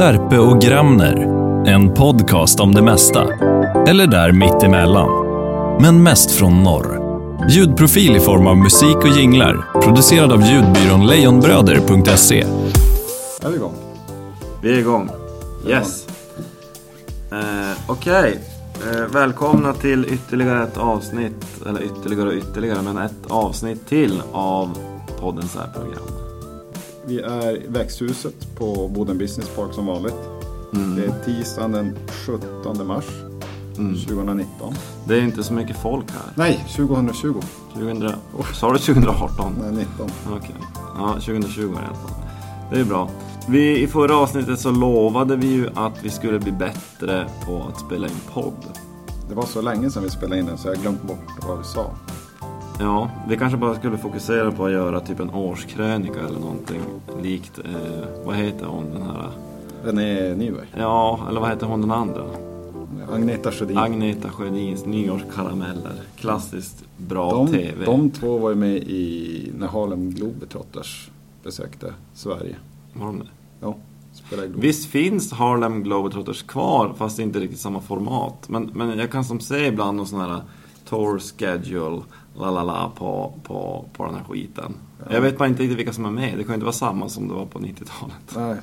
Serpe och Gramner. En podcast om det mesta. Eller där mittemellan. Men mest från norr. Ljudprofil i form av musik och jinglar. Producerad av ljudbyrån lejonbröder.se. Är vi igång? Vi är igång. Yes. Eh, Okej. Eh, välkomna till ytterligare ett avsnitt, eller ytterligare och ytterligare, men ett avsnitt till av poddens här program. Vi är i växthuset på Boden Business Park som vanligt. Det är tisdagen den 17 mars 2019. Det är inte så mycket folk här. Nej, 2020. 2000, sa du 2018? Nej, 19. Okej. Ja, 2020 är det i alla fall. Det är bra. Vi, I förra avsnittet så lovade vi ju att vi skulle bli bättre på att spela in podd. Det var så länge sedan vi spelade in den så jag har glömt bort vad vi sa. Ja, vi kanske bara skulle fokusera på att göra typ en årskrönika eller någonting likt, eh, vad heter hon den här? René Nyberg. Ja, eller vad heter hon den andra? Agneta Sjödin. Agneta Sjödins nyårskarameller. Klassiskt bra de, TV. de två var ju med i när Harlem Globetrotters besökte Sverige. Var de det? Ja. Visst finns Harlem Globetrotters kvar, fast inte riktigt samma format. Men, men jag kan som se ibland någon sån här tour schedule, la la la, på, på, på den här skiten. Jag vet bara inte riktigt vilka som är med. Det kan ju inte vara samma som det var på 90-talet. Nej,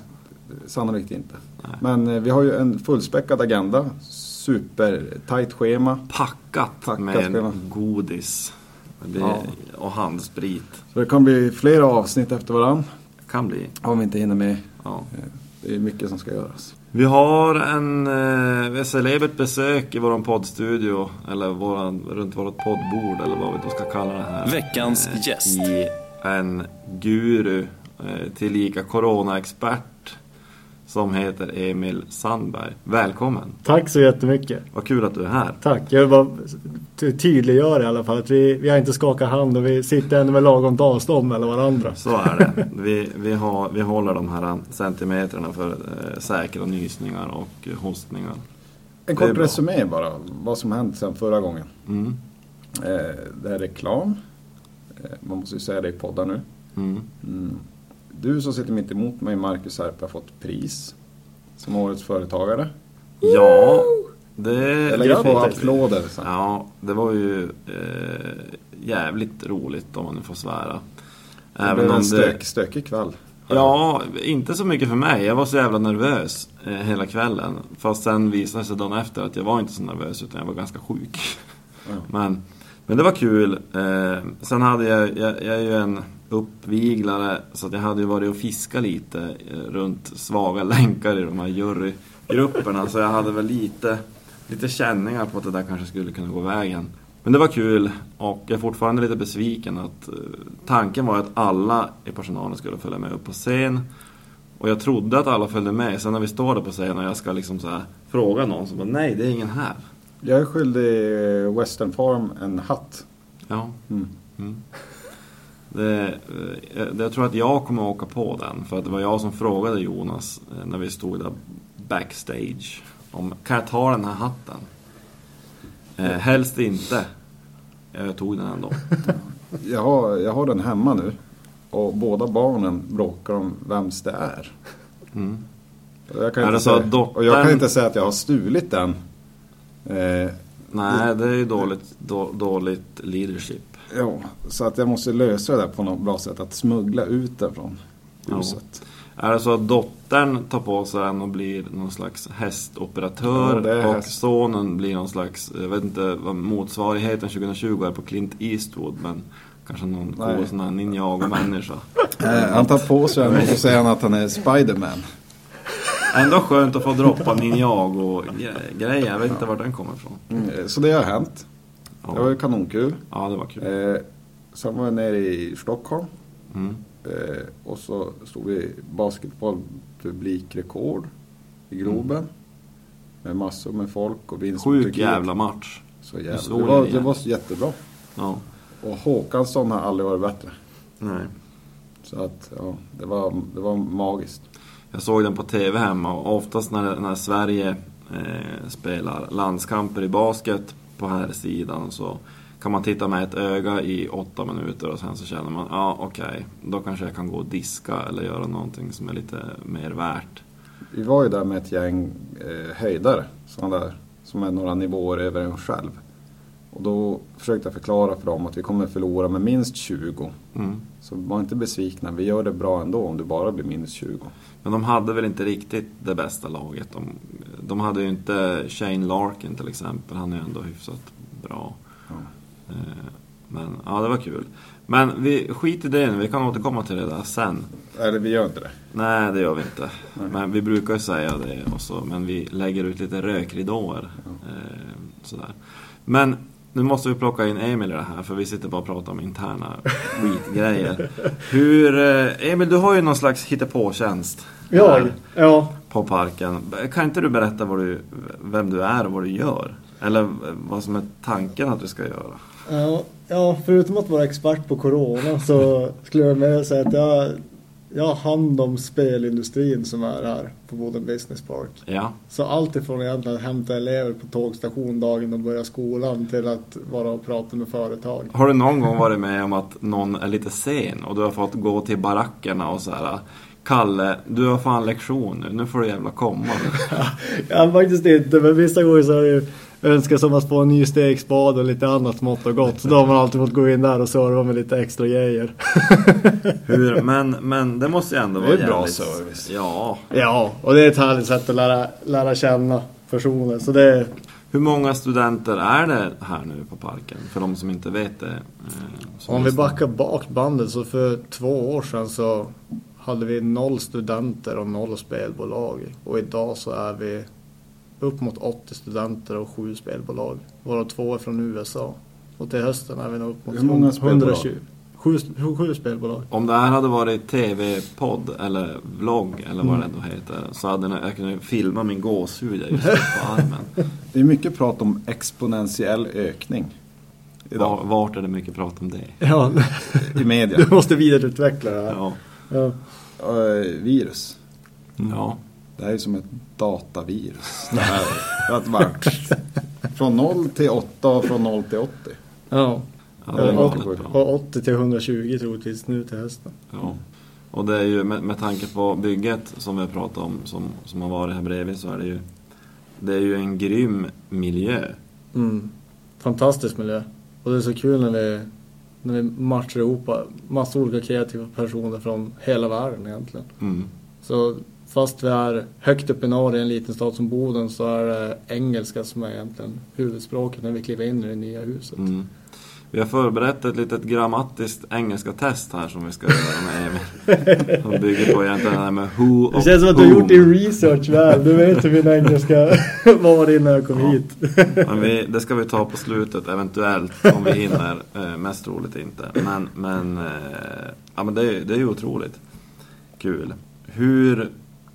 sannolikt inte. Nej. Men eh, vi har ju en fullspäckad agenda. Supertajt schema. Packat, Packat med schema. godis. Det, Ja. Och handsprit. Så det kan bli flera avsnitt efter varann. Kan bli. Om vi inte hinner med. Ja. Eh, Det är mycket som ska göras. Vi har en eh, celebert besök i våran poddstudio, eller våran, runt vårt poddbord, eller vad vi då ska kalla det här. Veckans Eh, gäst. I en guru, eh, tillika coronaexpert, som heter Emil Sandberg. Välkommen! Tack så jättemycket. Vad kul att du är här. Tack. Jag vill bara ty- tydliggöra i alla fall att vi, vi har inte skakat hand och vi sitter ändå med lagom avstånd mellan varandra. Så är det. Vi, vi, har, vi håller de här centimeterna för eh, säkra nysningar och hostningar. En kort resumé bara. Vad som hänt sedan förra gången. Mm. Eh, Det är reklam. Eh, Man måste ju säga det i poddar nu. Mm. Du som sitter mitt emot mig, Marcus Herpe, har fått pris. Som årets företagare. Ja, det... Jag lägger på applåder sen. Ja, det var ju eh, jävligt roligt om man nu får svära. Det blev en stök, stökig kväll. Ja, inte så mycket för mig. Jag var så jävla nervös eh, hela kvällen. Fast sen visade det sig dagen efter att jag var inte så nervös utan jag var ganska sjuk. Ja. Men, men det var kul. Eh, sen hade jag, jag, jag är ju en uppviglare så att jag hade ju varit och fiskat lite eh, runt svaga länkar i de här jurygrupperna. Så jag hade väl lite, lite känningar på att det där kanske skulle kunna gå vägen. Men det var kul och jag är fortfarande lite besviken att eh, tanken var att alla i personalen skulle följa med upp på scen. Och jag trodde att alla följde med. Sen när vi står där på scen och jag ska liksom så fråga någon så bara nej, det är ingen här. Jag är skyldig Western Farm en hatt. Ja. Mm. Mm. Det, eh, jag tror att jag kommer att åka på den. För att det var jag som frågade Jonas eh, när vi stod där backstage. Om, kan jag ta den här hatten? Eh, helst inte. Jag tog den ändå. Jag har, jag har den hemma nu. Och båda barnen bråkar om vems det är. Mm. Jag kan, Är inte säga, att dottern- och jag kan inte säga att jag har stulit den. Eh, Nej, det är ju dåligt, då, dåligt leadership. Ja, så att jag måste lösa det där på något bra sätt. Att smuggla ut den från Ja. huset. Är det så att dottern tar på sig den och blir någon slags hästoperatör Ja, det och häst. sonen blir någon slags, jag vet inte vad motsvarigheten 2020 är på Clint Eastwood men kanske någon cool sån här Ninjago-människa. Eh, han tar på sig den och så säger han att han är Spiderman. Ändå skönt att få droppa Ninjago-grejer, jag vet inte var den kommer ifrån. Mm, så det har hänt. Det var ju Ja, kanonkul. ja det var kul. Eh, sen var jag nere i Stockholm. Mm. Eh, och så stod vi basketbollpublikrekord i Globen. Med massor med folk och vinst Sjuk jävla match. Så jävla. Det, var, det var så jättebra. Ja, Och Håkansson har aldrig varit bättre. nej. Så att, ja, det var, det var magiskt. Jag såg den på TV hemma och oftast när, när Sverige eh, spelar landskamper i basket på här sidan så kan man titta med ett öga i åtta minuter och sen så känner man, ja okej, då kanske jag kan gå och diska eller göra någonting som är lite mer värt. Vi var ju där med ett gäng eh, höjdare sådana där, som är några nivåer över en själv. Och då försökte jag förklara för dem att vi kommer förlora med minst 20. Mm. Så var inte besvikna, vi gör det bra ändå om det bara blir minus 20. Men de hade väl inte riktigt det bästa laget. De, de hade ju inte Shane Larkin till exempel. Han är ju ändå hyfsat bra. Ja. Eh, Men ja, det var kul. Men vi skit i det nu, vi kan återkomma till det där sen. Eller vi gör inte det. Nej, det gör vi inte. Men vi brukar ju säga det också, men vi lägger ut lite rökridåer. Eh, sådär. Men nu måste vi plocka in Emil i det här, för vi sitter bara och pratar om interna skitgrejer. Hur, eh, Emil, du har ju någon slags hittepåtjänst. Jag? Ja. På parken. Kan inte du berätta vad du, vem du är och vad du gör? Eller vad som är tanken att du ska göra? Ja, ja, förutom att vara expert på Corona så skulle jag med säga att jag, jag har hand om spelindustrin som är här på Boden Business Park. Ja. Så allt ifrån egentligen att hämta elever på tågstation dagen de börjar skolan till att vara och prata med företag. Har du någon gång varit med om att någon är lite sen och du har fått gå till barackerna och så här Kalle, du har fan lektion nu, nu får du jävla komma. Ja, faktiskt inte, men vissa gånger så har det ju önskat som att få en ny stegspad och lite annat smått och gott. Så då har man alltid fått gå in där och serva med lite extra grejer. Hur, men, men det måste ju ändå Det vara är bra service. Ja. Ja, och det är ett härligt sätt att lära, lära känna personer. Så det, Hur många studenter är det här nu på parken? För de som inte vet det. eh, Om vi backar bak bandet så för två år sedan så hade vi noll studenter och noll spelbolag. Och idag så är vi upp mot 80 studenter och sju spelbolag. Varav två är från USA. Och till hösten är vi nog upp mot Hur många spelbolag? 120. Sju, sju, sju spelbolag. Om det här hade varit TV-podd eller vlogg eller vad Mm. det då heter. Så hade jag kunnat filma min gåshud just på armen. Det är mycket prat om exponentiell ökning Var, idag vart är det mycket prat om det? Ja, i media. du måste vidareutveckla det här. Ja. Ja. Eh, virus. ja. Det här är som ett datavirus. Det här att vara från 0 till 8 och från 0 till 80. Ja. ja och 80 till 120 troligtvis nu till hösten. Ja. Och det är ju med, med tanke på bygget som vi har pratat om som, som har varit här bredvid så är det ju Det är ju en grym miljö. Mm. Fantastisk miljö. Och det är så kul när vi, när vi matchar ihop massa olika kreativa personer från hela världen egentligen. Mm. Så fast vi är högt upp i norr i en liten stad som Boden så är det engelska som är egentligen huvudspråket när vi kliver in i det nya huset. Mm. Vi har förberett ett litet grammatiskt engelska test här som vi ska göra med Emil. Som bygger på egentligen det här med who och Det känns som att du har gjort din research väl. Du vet hur min engelska var innan jag kom Ja. hit. Men vi, det ska vi ta på slutet eventuellt om vi hinner. Eh, mest troligt inte. Men, men, eh, ja, men det, är- det är ju otroligt kul. Hur,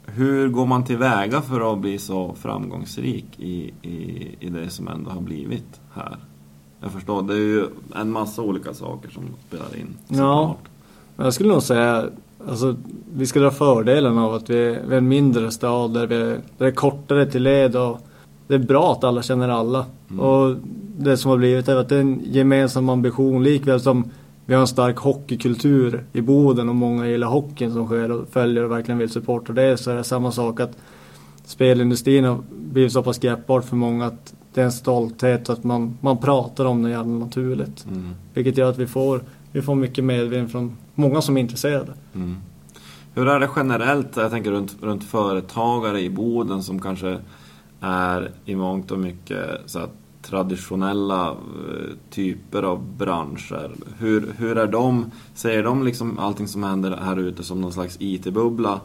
hur går man tillväga för att bli så framgångsrik i, i, i det som ändå har blivit här? Jag förstår, det är ju en massa olika saker som spelar in. Ja. Men Jag skulle nog säga alltså, vi ska dra fördelen av att vi vi är en mindre stad där, vi, där det är kortare till led och det är bra att alla känner alla. Mm. Och det som har blivit är att det är en gemensam ambition likväl som vi har en stark hockeykultur i Boden och många gillar hockeyn som sker och följer och verkligen vill supporta det så är det samma sak att spelindustrin har blivit så pass greppbart för många att det är en stolthet att man, man pratar om det jävla naturligt. Mm. Vilket gör att vi får, vi får mycket medvind från många som är intresserade. Mm. Hur är det generellt, jag tänker runt, runt företagare i Boden som kanske är i mångt och mycket så att traditionella eh, typer av branscher. Hur, hur är de, ser de liksom allting som händer här ute som någon slags IT-bubbla?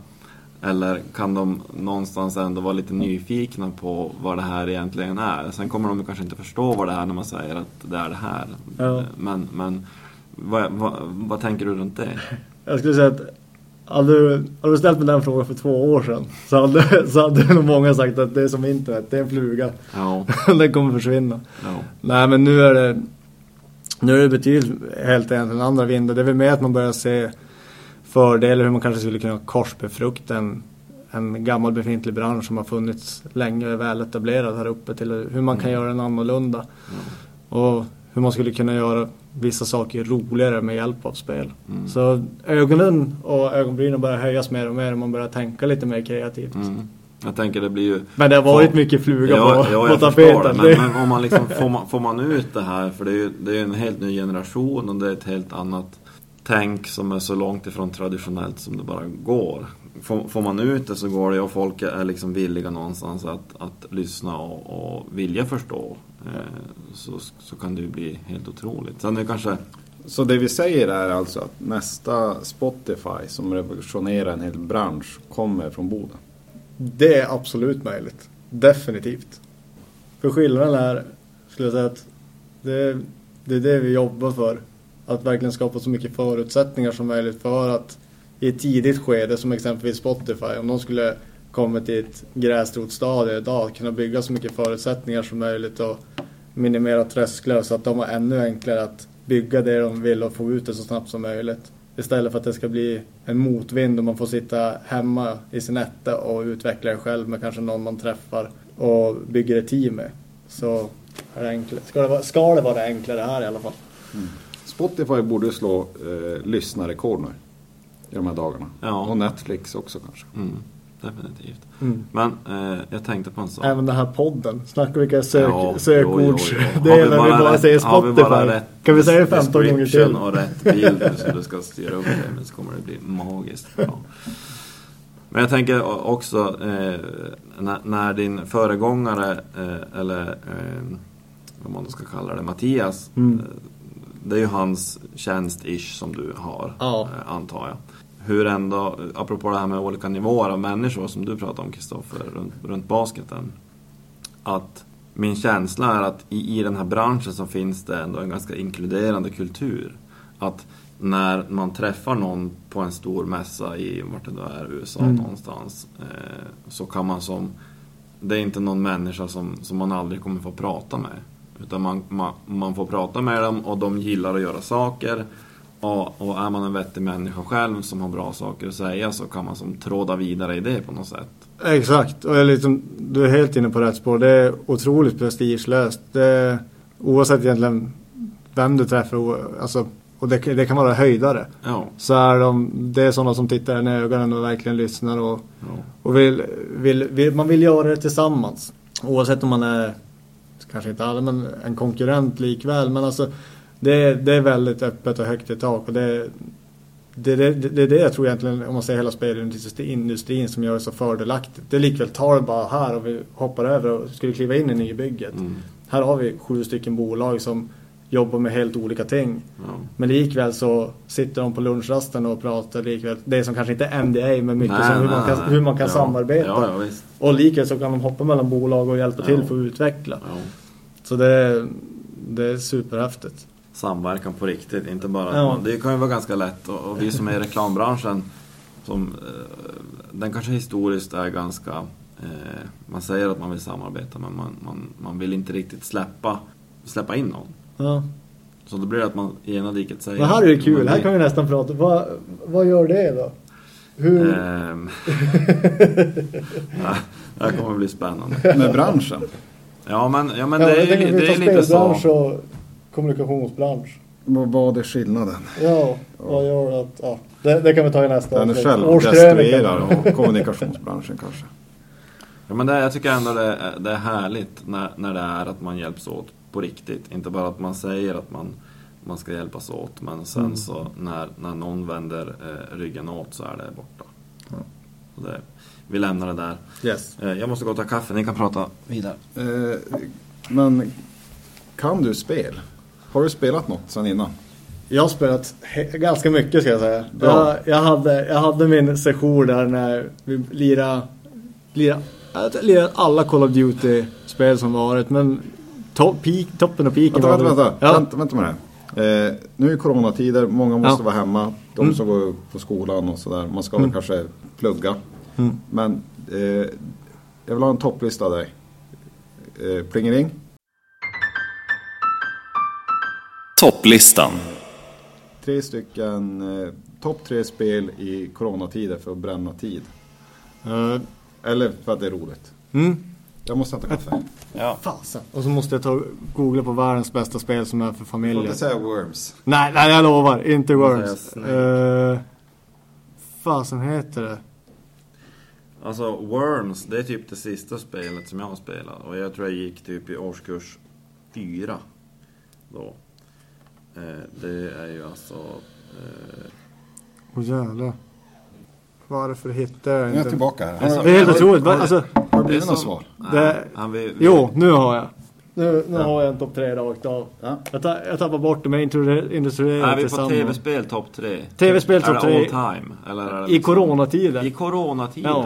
Eller kan de någonstans ändå vara lite nyfikna på vad det här egentligen är? Sen kommer de kanske inte förstå vad det är när man säger att det är det här. Ja. Men, men vad, vad, vad tänker du runt det? Jag skulle säga att hade du, hade du ställt mig den frågan för två år sedan så hade, så hade nog många sagt att det är som internet, det är en fluga. Ja, Den kommer försvinna. ja. Nej men nu är det nu är det betydligt helt egentligen andra vindar. Det är väl mer att man börjar se fördelar hur man kanske skulle kunna korsbefrukta en, en gammal befintlig bransch som har funnits länge och är väl etablerad här uppe till hur man kan göra den annorlunda. Och hur man skulle kunna göra vissa saker roligare med hjälp av spel. Så ögonen och ögonbrynen börjar höjas mer och mer och man börjar tänka lite mer kreativt. Mm. Jag tänker det blir ju... Men det har varit Folk- mycket fluga Ja, på, ja, på tapeten. Det- Men, men om man liksom, får, man, får man ut det här, för det är ju det är en helt ny generation och det är ett helt annat tänk som är så långt ifrån traditionellt som det bara går. Får, får man ut det så går det och folk är liksom villiga någonstans att, att lyssna och, och vilja förstå. Eh, så, så kan det ju bli helt otroligt. Sen är det kanske... Så det vi säger är alltså att nästa Spotify som revolutionerar en hel bransch kommer från Boden. Det är absolut möjligt. Definitivt. För skillnaden är, skulle jag säga att det, det är det vi jobbar för. Att verkligen skapa så mycket förutsättningar som möjligt för att i ett tidigt skede, som exempelvis Spotify, om de skulle komma till ett gräsrotsstadie idag, kunna bygga så mycket förutsättningar som möjligt och minimera trösklar så att de har ännu enklare att bygga det de vill och få ut det så snabbt som möjligt. Istället för att det ska bli en motvind och man får sitta hemma i sin etta och utveckla det själv med kanske någon man träffar och bygger ett team med. Så är det enklare. Ska, det vara, ska det vara enklare här i alla fall. Spotify borde slå eh, lyssnarrekord nu i de här dagarna. Ja. Och Netflix också kanske. Mm, definitivt. Mm. Men eh, jag tänkte på en sak. Även den här podden. Snacka vilka sök, Ja, vi bara rätt- säger vi bara Spotify. rätt Kan vi säga det 15 gånger till? och rätt bild så du ska styra upp det, men så kommer det bli magiskt bra. Men jag tänker också eh, när, när din föregångare, eh, eller eh, vad man då ska kalla det, Mattias. Mm. Eh, det är ju hans tjänst-ish som du har, Ja. eh, antar jag. Hur ändå, apropå det här med olika nivåer av människor som du pratar om Kristoffer, runt, runt basketen. Att min känsla är att i, i den här branschen så finns det ändå en ganska inkluderande kultur. Att när man träffar någon på en stor mässa i, vart det då är, USA Mm. någonstans. Eh, så kan man som, det är inte någon människa som, som man aldrig kommer få prata med. Utan man, man, man får prata med dem och de gillar att göra saker. Och, och är man en vettig människa själv som har bra saker att säga så kan man som tråda vidare i det på något sätt. Exakt, och liksom, du är helt inne på rätt spår. Det är otroligt prestigelöst. Det, oavsett egentligen vem du träffar, alltså, och det, det kan vara höjdare. Ja, Så är de, det är sådana som tittar en i ögonen och verkligen lyssnar och, ja. och vill, vill, vill, man vill göra det tillsammans. Oavsett om man är, kanske inte alla, men en konkurrent likväl. Men alltså, det, det är väldigt öppet och högt i tak. Och det, det, det, det är det jag tror egentligen, om man säger hela spelindustrin som gör det så fördelaktigt. Det är likväl, tar det bara här och vi hoppar över och skulle kliva in i nybygget. Mm, Här har vi sju stycken bolag som jobbar med helt olika ting. ja. Men likväl så sitter de på lunchrasten och pratar likväl. Det som kanske inte är NDA men mycket Nej, som hur, nej, man kan, hur man kan Ja, samarbeta. Ja. Och likväl så kan de hoppa mellan bolag och hjälpa till för att utveckla. Så det, det är superhäftigt. Samverkan på riktigt, inte bara... Ja. Det kan ju vara ganska lätt och, och vi som är i reklambranschen som, eh, den kanske historiskt är ganska... Eh, man säger att man vill samarbeta men man, man, man vill inte riktigt släppa, släppa in någon. Ja. Så då blir det att man i ena diket säger... Men här är det kul, här vi- kan vi nästan prata. Vad, vad gör det då? Hur? Ja, det här kommer bli spännande. Med branschen. Ja men, ja, men Ja, det är, det är lite så. och kommunikationsbransch. Vad vad är skillnaden? Ja, vad gör det att... Ja, det, det kan vi ta i nästa Den är avsnitt. självdestruerad och kommunikationsbranschen kanske. Ja, men det, jag tycker ändå det är, det är härligt när, när det är att man hjälps åt på riktigt. Inte bara att man säger att man, man ska hjälpas åt men sen Mm. så när, när någon vänder eh, ryggen åt så är det borta. Så det, vi lämnar det där. Yes. Eh, jag måste gå och ta kaffe, ni kan prata vidare. Eh, men kan du spel? Har du spelat något sen innan? Jag har spelat ganska mycket ska jag säga. Jag, jag, hade, jag hade min session där när vi lirade, lirade, lirade alla Call of Duty-spel som varit. Men to, peak, toppen och peaken Vänta, var vänta, vänta. Ja. vänta, vänta med det. här. Eh, nu är coronatider, många måste Ja. vara hemma. De Mm. som går på skolan och sådär. Man ska Mm. väl kanske plugga. Mm. Men eh, jag vill ha en topplista av dig. Eh, plingering. Topplistan. Tre stycken eh, topp tre spel i coronatider för att bränna tid. Eh, Eller för att det är roligt. mm. Jag måste hämta kaffe. Ja. Fasen. Och så måste jag ta googla på världens bästa spel som är för Du får familjer. inte säga Worms. Nej, nej jag lovar. Inte Worms. säger Uh, fasen heter det? Alltså Worms, det är typ det sista spelet som jag har spelat. Och jag tror jag gick typ i årskurs fyra då. Eh, det är ju alltså... Eh, Åh jävlar. Varför hittar jag Nu är inte? jag tillbaka här. Det är så- Har Det är helt otroligt. Va? har du- Alltså, har det blivit något svar? Det- han vill, jo, nu har jag. Nu, nu Ja. har jag en topp tre rakt av. Ja. Jag, ta, jag tappar bort det men introducerar Är vi på tv-spel topp tre? TV-spel Är topp det tre. all time? Eller är det I liksom- coronatider. I coronatider? Ja.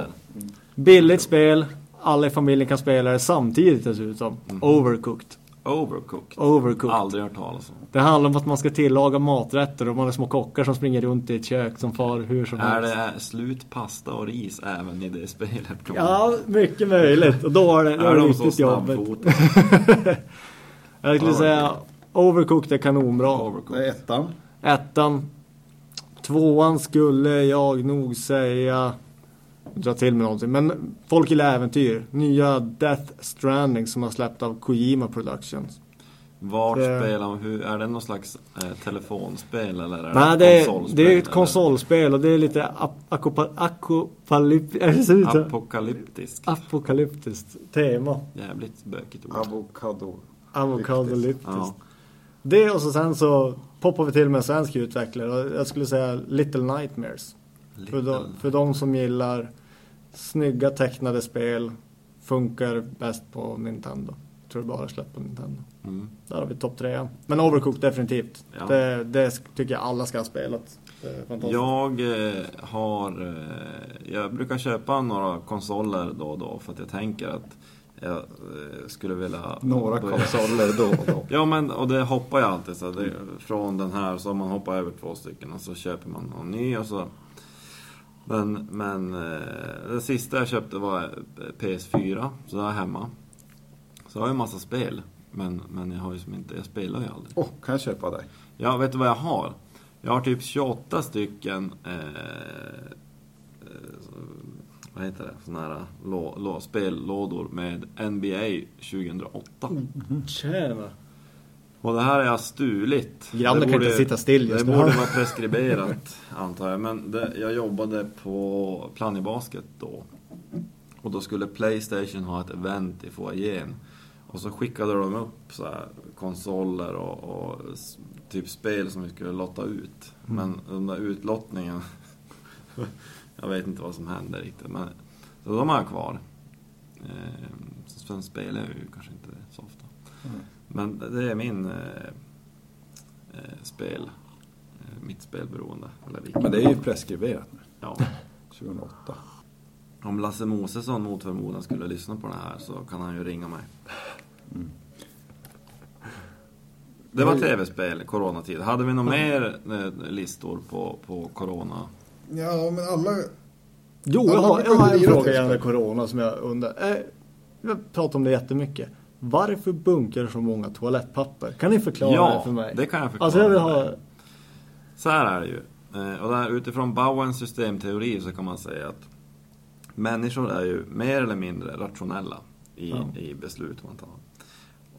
Billigt spel. Alla i familjen kan spela det samtidigt dessutom. Overcooked. Overcooked? Overcooked. Aldrig hört talas om. Det handlar om att man ska tillaga maträtter och man är små kockar som springer runt i ett kök som far hur som Är helst. det slut pasta och ris även i det spelet? Ja, mycket möjligt. Och då är det, då är Är det riktigt jobbigt. Jag skulle säga Overcooked är kanonbra. Det Overcooked. är ettan. Ettan. Tvåan skulle jag nog säga dra till med någonting. Men Folk gillar äventyr. Nya Death Stranding som har släppt av Kojima Productions. Vart Det- spelar man? Hur, är det någon slags eh, telefonspel eller är Nej, det är, konsolspel, det är ett konsolspel och det är lite ap- akopa- akopalyp- är det så ut? Apokalyptisk. apokalyptiskt tema. Jävligt bökigt ord. Avokado. Avokadolyptiskt. Ja. Det och så sen så poppar vi till med en svensk utvecklare jag skulle säga Little Nightmares. För de, Little. för de som gillar snygga tecknade spel funkar bäst på Nintendo. Tror bara släppt på Nintendo. Mm. Där har vi topp tre. Men Overcooked definitivt. Ja. Det, det tycker jag alla ska ha spelat. Det. Jag eh, har... Eh, jag brukar köpa några konsoler då och då för att jag tänker att jag eh, skulle vilja... Några börja- konsoler då och då. Ja men och det hoppar jag alltid så det, från den här så man hoppar över två stycken och så köper man någon ny och så Men, men eh, det sista jag köpte var PS4 så det är hemma Så jag har ju en massa spel men, men jag har ju som inte, jag spelar ju aldrig Åh, kan jag köpa dig? Ja, vet du vad jag har? Jag har typ 28 stycken eh, eh, vad heter det? Såna här lå, lå, spellådor med NBA 2008 Tjena. Och det här har jag stulit. Grannen kan inte sitta still just Det borde vara preskriberat, antar jag. Men det, jag jobbade på Plannibasket då. Och då skulle Playstation ha ett event i foajén. Och så skickade de upp så här konsoler och, och typ spel som vi skulle lotta ut. Mm. Men den där utlottningen, jag vet inte vad som hände riktigt. Men, så de har jag kvar. Eh, sen spelar jag ju kanske inte så ofta. Mm. Men det är min eh, eh, spel, eh, mitt spelberoende. Eller. Men det är ju preskriberat nu. Ja. 2008. Om Lasse Mosesson mot förmodan skulle lyssna på det här så kan han ju ringa mig. Mm. Det var tv-spel, coronatid. Hade vi några mer eh, listor på, på corona? Ja, men alla... Jo, Ja, jag har, jag har en fråga gällande. Corona som jag undrar. Eh, jag pratar om det jättemycket. Varför bunkrar så många toalettpapper? Kan ni förklara Ja, det för mig? det kan jag förklara Alltså jag vill ha... Så här är det ju. Eh, Och där, utifrån Bauens systemteori så kan man säga att människor är ju mer eller mindre rationella i, Ja. i beslut man tar.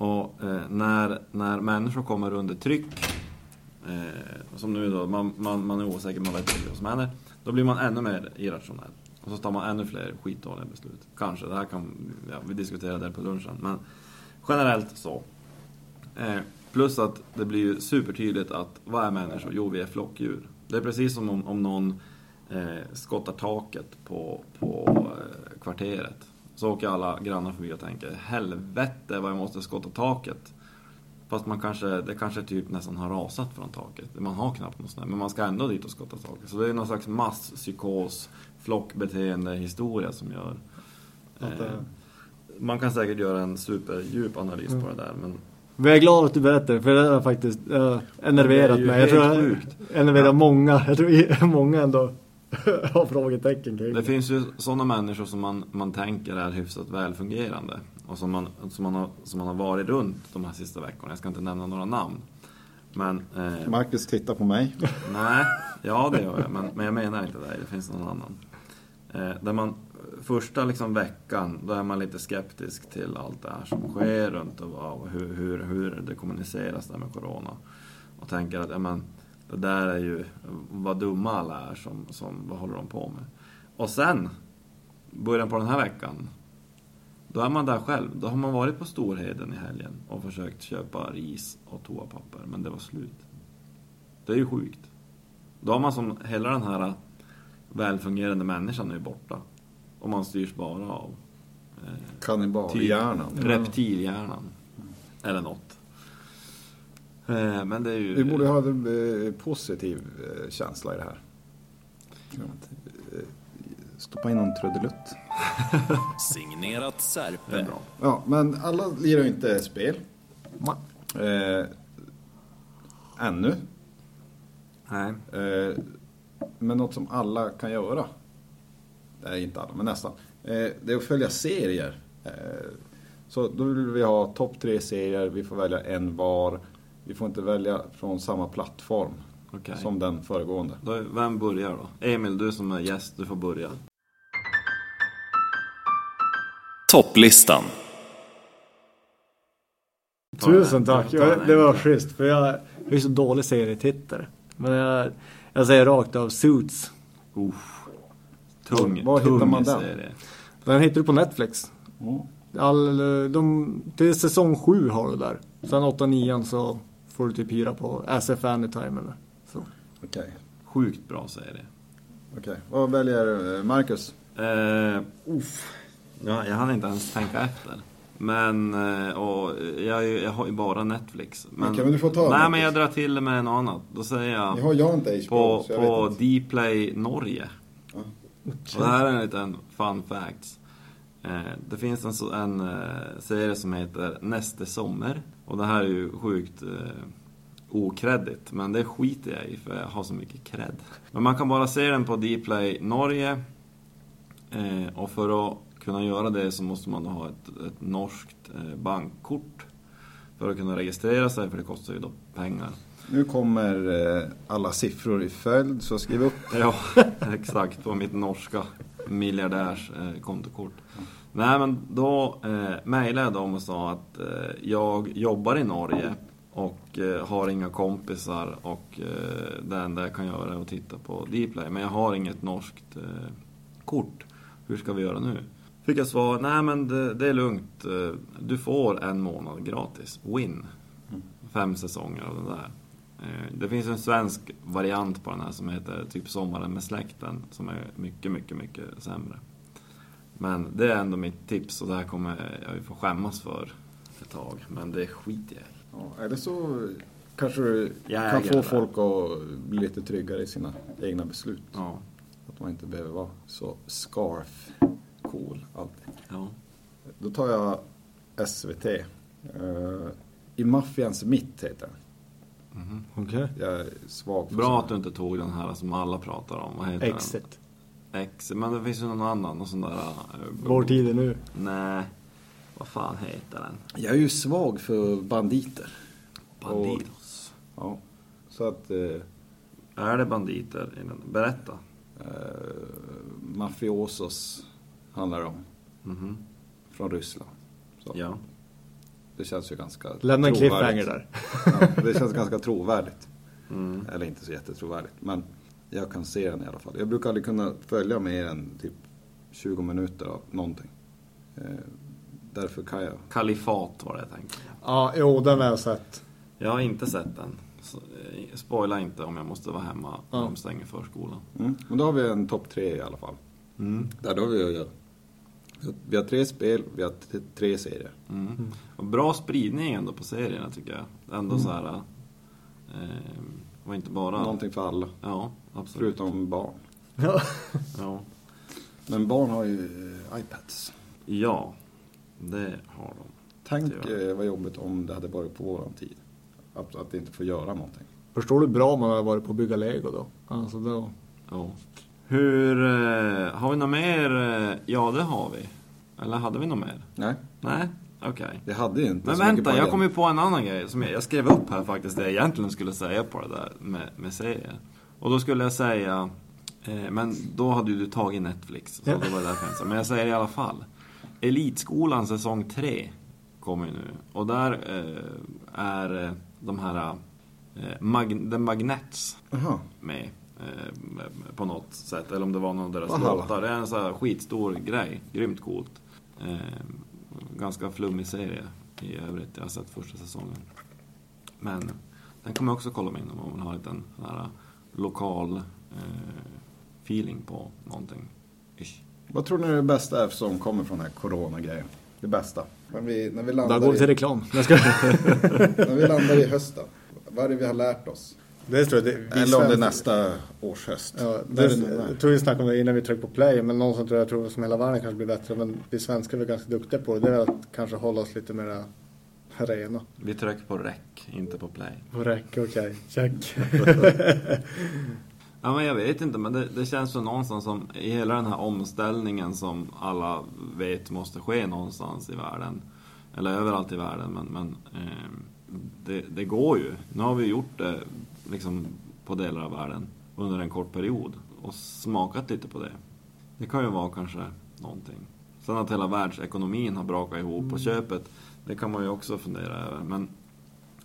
Och eh, när, när människor kommer under tryck, eh, som nu då, man, man, man är osäker, man vet inte vad som händer, då blir man ännu mer irrationell. Och så tar man ännu fler skitdåliga beslut. Kanske, det här kan, ja, vi diskuterade det på lunchen. Men generellt så. Eh, plus att det blir ju supertydligt att vad är människor? Jo, vi är flockdjur. Det är precis som om, om någon eh, skottar taket på, på eh, kvarteret. Så åker alla grannar förbi och tänker helvete vad jag måste skotta taket. Fast man kanske, det kanske typ nästan har rasat från taket. Man har knappt något snö, men man ska ändå dit och skotta taket. Så det är någon slags masspsykos, flockbeteende historia som gör Att, eh, Eh, man kan säkert göra en superdjup analys Mm. på det där men Men jag är glad att du berättar för det har faktiskt uh, enerverat Det mig. Jag tror jag sjukt. enerverar Ja. många. Jag tror många ändå har frågetecken kring det finns ju sådana människor som man, man tänker är hyfsat välfungerande och som man, som, man har, som man har varit runt de här sista veckorna. Jag ska inte nämna några namn. Men, eh, Marcus tittar på mig. nej, ja det gör jag men, men jag menar inte det, det finns någon annan. Eh, där man första liksom veckan, då är man lite skeptisk till allt det här som sker runt och, och hur, hur, hur det kommuniceras där med Corona. Och tänker att, ja men, det där är ju, vad dumma alla är som, som vad håller de på med? Och sen, början på den här veckan, då är man där själv. Då har man varit på Storheden i helgen och försökt köpa ris och toapapper, men det var slut. Det är ju sjukt. Då har man som, hela den här välfungerande människan är ju borta. Och man styrs bara av eh, Kannibalhjärnan. reptilhjärnan. Eller något. Eh, men det är ju... Vi borde ha en eh, positiv eh, känsla i det här. Eh, Stoppa in någon trudelutt. Signerat Särpe. bra. Ja, men alla lirar ju inte spel. Eh, ännu. Nej. Eh, men något som alla kan göra. Nej, inte alla, men nästan. Eh, det är att följa serier. Eh, så då vill vi ha topp tre serier. Vi får välja en var. Vi får inte välja från samma plattform Okej. som den föregående. Då, vem börjar då? Emil, du som är gäst, du får börja. Topplistan. Tusen tack. Jag, det var schysst för jag, jag är så dålig serietittare. Men jag, jag säger rakt av Suits. Uff. Tung, Var hittar tung man den? serie. Den hittar du på Netflix. All, de, till säsong 7 har du där. Sen 8 9 så får du typ hyra på SF Anytime eller så. Okej. Sjukt bra serie. Okej. Vad väljer eh, Marcus? Uff. Ja, jag hann inte ens tänka efter. Men, eh, och jag, är ju- jag har ju bara Netflix. Men, Okej, men du får ta Nej, Netflix. men jag drar till det med något annat. Då säger jag... Jag har jag inte HBO, på, på. Dplay Norge. Och det här är en liten fun fact. Eh, det finns en, en eh, serie som heter Näste sommar. Och det här är ju sjukt eh, okreddigt. Men det skiter jag i för jag har så mycket cred. Men man kan bara se den på Dplay Norge. Eh, och för att kunna göra det så måste man då ha ett, ett norskt eh, bankkort. För att kunna registrera sig, för det kostar ju då pengar. Nu kommer eh, alla siffror i följd, så skriv upp. Ja, exakt. På mitt norska miljardärs eh, kontokort. Nej, men då eh, mejlade jag dem och sa att eh, jag jobbar i Norge och eh, har inga kompisar och eh, det enda jag kan göra är att titta på Dplay. Men jag har inget norskt eh, kort. Hur ska vi göra nu? Fick jag svar, nej men det, det är lugnt. Eh, Du får en månad gratis. Win. Fem säsonger av det där. Eh, Det finns en svensk variant på den här som heter typ Sommaren med släkten som är mycket, mycket, mycket sämre. Men det är ändå mitt tips och det här kommer jag ju få skämmas för ett tag. Men det skiter jag i. Ja, eller så kanske du Jag kan få det. folk att bli lite tryggare i sina egna beslut. Ja. Att man inte behöver vara så scarf cool alltid. ja. Då tar jag SVT. Eh, I Maffians mitt heter den. Okej. Jag är svag för Bra att du inte tog den här som alla pratar om. Vad heter Exit. den? Exit. Men det finns ju någon annan. Någon sån där... eh, Vår tid är nu. Nej. Vad fan heter den? Jag är ju svag för banditer. Bandidos. Ja. Så att eh, Är det banditer i den? Berätta. eh, mafiosos handlar det om. Mhm. Från Ryssland. Så. Ja. Det känns ju ganska Lämna en cliffhanger där. Ja, det känns ganska trovärdigt. Mm. Eller inte så jättetrovärdigt. Men jag kan se den i alla fall. Jag brukar aldrig kunna följa mer än typ 20 minuter av någonting. Eh, därför kan jag. Kalifat var det jag tänkte. Ja, jo den har jag sett. Jag har inte sett den. Så, eh, spoila inte om jag måste vara hemma när Ja. de stänger förskolan. Mm. Men då har vi en topp tre i alla fall. Mm. Där då har vi att göra. Vi har tre spel, vi har tre serier. Mm. Och bra spridning ändå på serierna tycker jag. Ändå så här... Eh, och inte bara... Någonting för alla. Ja, absolut. Förutom barn. Ja. Ja. Men barn har ju eh, iPads. ja, det har de. Tänk eh, vad jobbigt om det hade varit på våran tid. Att, att inte få göra någonting. Förstår du bra man har varit på att bygga lego då? Alltså då. Ja. Hur... Eh, har vi något mer? Eh, ja, det har vi. Eller hade vi något mer? Nej, Nej? Okej. det hade ju inte Men så vänta, jag kom ju på en annan grej som jag, jag skrev upp här faktiskt, det jag egentligen skulle säga på det där med, med serier. Och då skulle jag säga Eh, Men då hade ju du tagit Netflix, så Ja. det var därför jag sa. Men jag säger i alla fall. Elitskolan säsong 3 kommer ju nu. Och där eh, är eh, de här eh, mag The Magnets Jaha. med på något sätt. Eller om det var någon av deras Aha. låtar. Det är en sån här skitstor grej. Grymt coolt. Eh, ganska flummig serie i övrigt. Jag har sett första säsongen. Men den kommer jag också kolla mig in om man vill ha en liten sån här lokal eh, feeling på någonting. Ish. Vad tror ni det bästa är som kommer från den här coronagrejen? Det bästa? När vi, när vi, Då landar, går vi till i, reklam. När vi landar i hösten. Vad är det vi har lärt oss? Det tror jag. Det, vi Eller om det är nästa års höst. Ja, det, jag tror vi snackade om det innan vi tryckte på play, men någon som tror jag tror som hela världen kanske blir bättre, men vi svenskar är väl ganska duktiga på det. Det är att kanske hålla oss lite mer rena. Vi trycker på rec, inte på play. På räcke, okej. Check. Ja, men jag vet inte, men det, det känns väl någonstans som i hela den här omställningen som alla vet måste ske någonstans i världen. Eller överallt i världen, men, men eh, det, det går ju. Nu har vi gjort det liksom på delar av världen under en kort period och smakat lite på det. Det kan ju vara kanske någonting. Sen att hela världsekonomin har brakat ihop på köpet, det kan man ju också fundera över. Men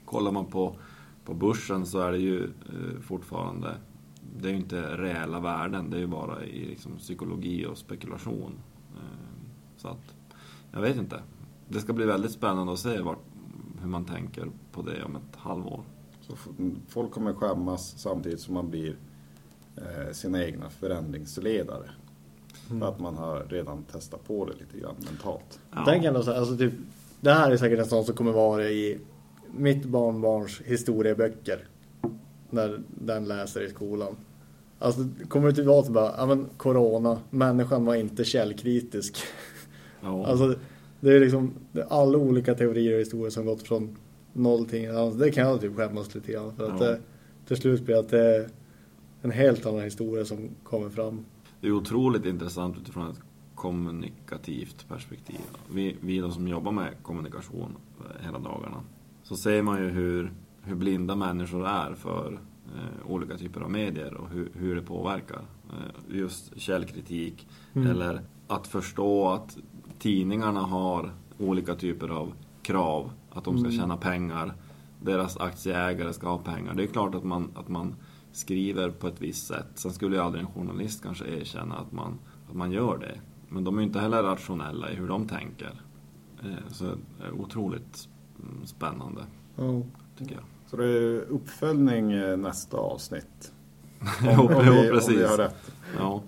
kollar man på, på börsen så är det ju eh, fortfarande det är ju inte reella värden, det är ju bara i liksom, psykologi och spekulation. Eh, Så att, jag vet inte. Det ska bli väldigt spännande att se vart, hur man tänker på det om ett halvår. Så folk kommer skämmas samtidigt som man blir eh, sina egna förändringsledare. För att man har redan testat på det lite grann mentalt. Ja. Tänk ändå så här, alltså typ, det här är säkert en sån som kommer vara i mitt barnbarns historieböcker. När den läser i skolan. Alltså kommer det inte vara så bara, ja men corona, människan var inte källkritisk. Ja. Alltså det är liksom det är alla olika teorier och historier som gått från inget annat. Det kan jag typ skämmas lite grann för att Ja. det till slut blir att det är en helt annan historia som kommer fram. Det är otroligt intressant utifrån ett kommunikativt perspektiv. Vi, vi då som jobbar med kommunikation hela dagarna, så ser man ju hur, hur blinda människor är för eh, olika typer av medier och hur, hur det påverkar. Eh, just källkritik, Mm. eller att förstå att tidningarna har olika typer av krav, att de ska Mm. tjäna pengar, deras aktieägare ska ha pengar. Det är klart att man, att man skriver på ett visst sätt. Sen skulle ju aldrig en journalist kanske erkänna att man, att man gör det. Men de är ju inte heller rationella i hur de tänker. Eh, Så det är otroligt mm, spännande, Ja. tycker jag. Så det är uppföljning eh, nästa avsnitt. Jo, Om, om, jo, vi, om precis. vi har rätt. Ja.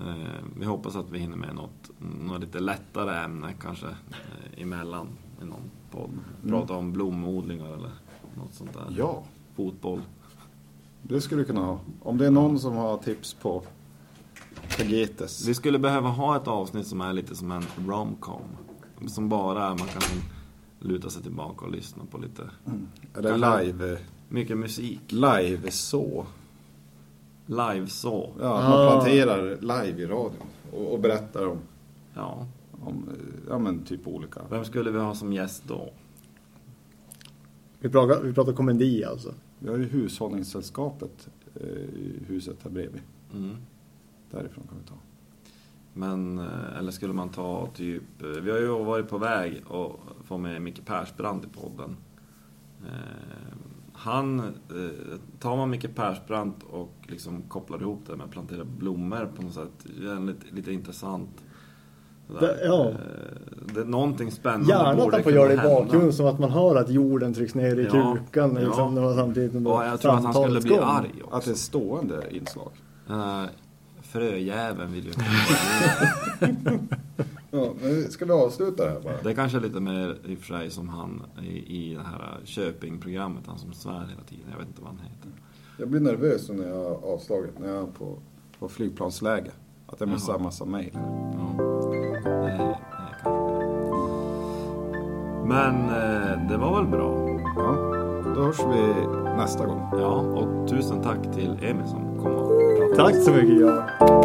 Eh, Vi hoppas att vi hinner med något, något lite lättare ämne kanske eh, emellan i någon podd. Prata om blomodlingar eller något sånt där. Ja, Fotboll. det skulle vi kunna ha. Om det är någon som har tips på tagetes. Vi skulle behöva ha ett avsnitt som är lite som en romcom. Som bara man kan luta sig tillbaka och lyssna på lite. Eller Kanske- live, Mycket musik. live så. Live så. Ja, Ah. man planterar live i radion och, och berättar om, Ja. Om ja, men typ olika. Vem skulle vi ha som gäst då? Vi pratar, vi pratar komedi alltså. Vi har ju Hushållningssällskapet eh, i huset här bredvid. Mm. Därifrån kan vi ta. Men, eh, eller skulle man ta typ, eh, vi har ju varit på väg att få med Micke Persbrandt i podden. Eh, Han, eh, tar man Micke Persbrandt och liksom kopplar ihop det med att plantera blommor på något sätt, det är lite, lite intressant. Det- ja. Eh, Det är någonting spännande Gärna att han får göra det i bakgrunden som att man hör att jorden trycks ner i Ja, krukan. Liksom, ja. man samtidigt med Och jag tror att han skulle bli arg Att också. det är stående inslag. Här fröjäveln vill ju Ja, men ska vi avsluta det här bara? Det är kanske är lite mer i och för sig som han i, i det här Köping-programmet, han som svär hela tiden. Jag vet inte vad han heter. Jag blir nervös när jag har avslagit, när jag är på, på flygplansläge. Att jag missar Jaha. massa. Ja, det, det är kanske Men eh, det var väl bra. Ja, då hörs vi nästa gång. Ja, och tusen tack till Emil som kom och pratade. Tack så mycket Göran.